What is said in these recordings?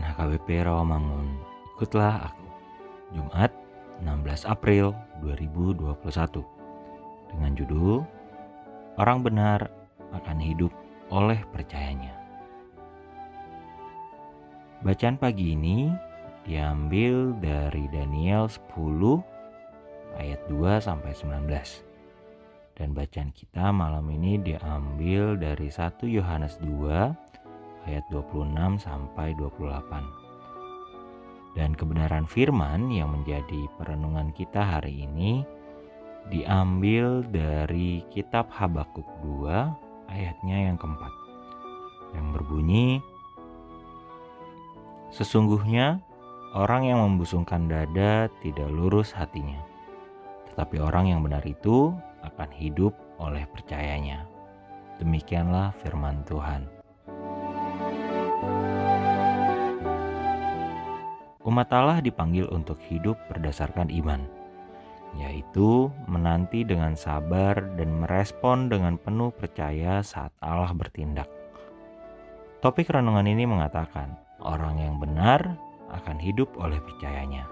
Harian HKBP Rawamangun. Ikutlah aku. Jumat, 16 April 2021. Dengan judul Orang benar akan hidup oleh percayanya. Bacaan pagi ini diambil dari Daniel 10 ayat 2 sampai 19. Dan bacaan kita malam ini diambil dari 1 Yohanes 2 ayat 26 sampai 28. Dan kebenaran firman yang menjadi perenungan kita hari ini diambil dari kitab Habakuk 2 ayatnya yang keempat yang berbunyi Sesungguhnya orang yang membusungkan dada tidak lurus hatinya tetapi orang yang benar itu akan hidup oleh percayanya. Demikianlah firman Tuhan. Umat Allah dipanggil untuk hidup berdasarkan iman, yaitu menanti dengan sabar dan merespon dengan penuh percaya saat Allah bertindak. Topik renungan ini mengatakan, orang yang benar akan hidup oleh percayanya.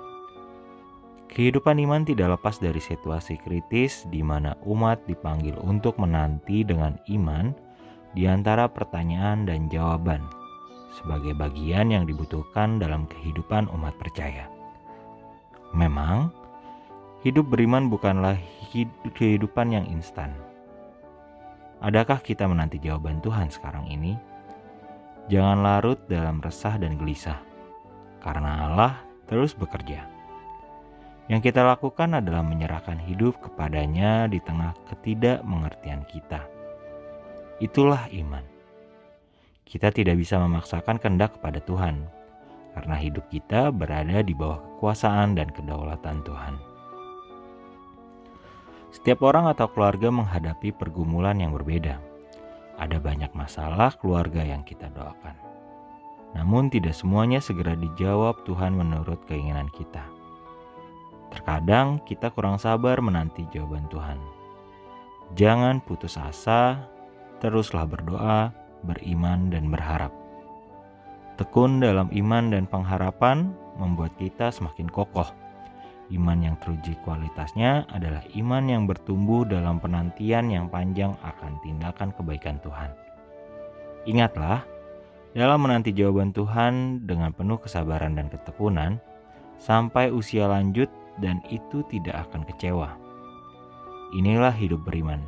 Kehidupan iman tidak lepas dari situasi kritis di mana umat dipanggil untuk menanti dengan iman di antara pertanyaan dan jawaban sebagai bagian yang dibutuhkan dalam kehidupan umat percaya. Memang, hidup beriman bukanlah kehidupan yang instan. Adakah kita menanti jawaban Tuhan sekarang ini? Jangan larut dalam resah dan gelisah, karena Allah terus bekerja. Yang kita lakukan adalah menyerahkan hidup kepadanya di tengah ketidakmengertian kita. Itulah iman kita tidak bisa memaksakan kehendak kepada Tuhan, karena hidup kita berada di bawah kekuasaan dan kedaulatan Tuhan. Setiap orang atau keluarga menghadapi pergumulan yang berbeda. Ada banyak masalah keluarga yang kita doakan. Namun tidak semuanya segera dijawab Tuhan menurut keinginan kita. Terkadang kita kurang sabar menanti jawaban Tuhan. Jangan putus asa, teruslah berdoa, beriman, dan berharap. Tekun dalam iman dan pengharapan membuat kita semakin kokoh. Iman yang teruji kualitasnya adalah iman yang bertumbuh dalam penantian yang panjang akan tindakan kebaikan Tuhan. Ingatlah, dalam menanti jawaban Tuhan dengan penuh kesabaran dan ketekunan, sampai usia lanjut dan itu tidak akan kecewa. Inilah hidup beriman.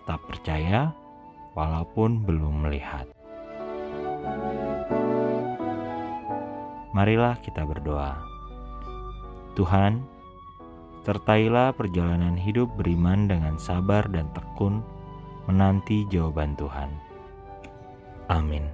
Tetap percaya, walaupun belum melihat. Marilah kita berdoa. Tuhan, sertailah perjalanan hidup beriman dengan sabar dan tekun menanti jawaban Tuhan. Amin.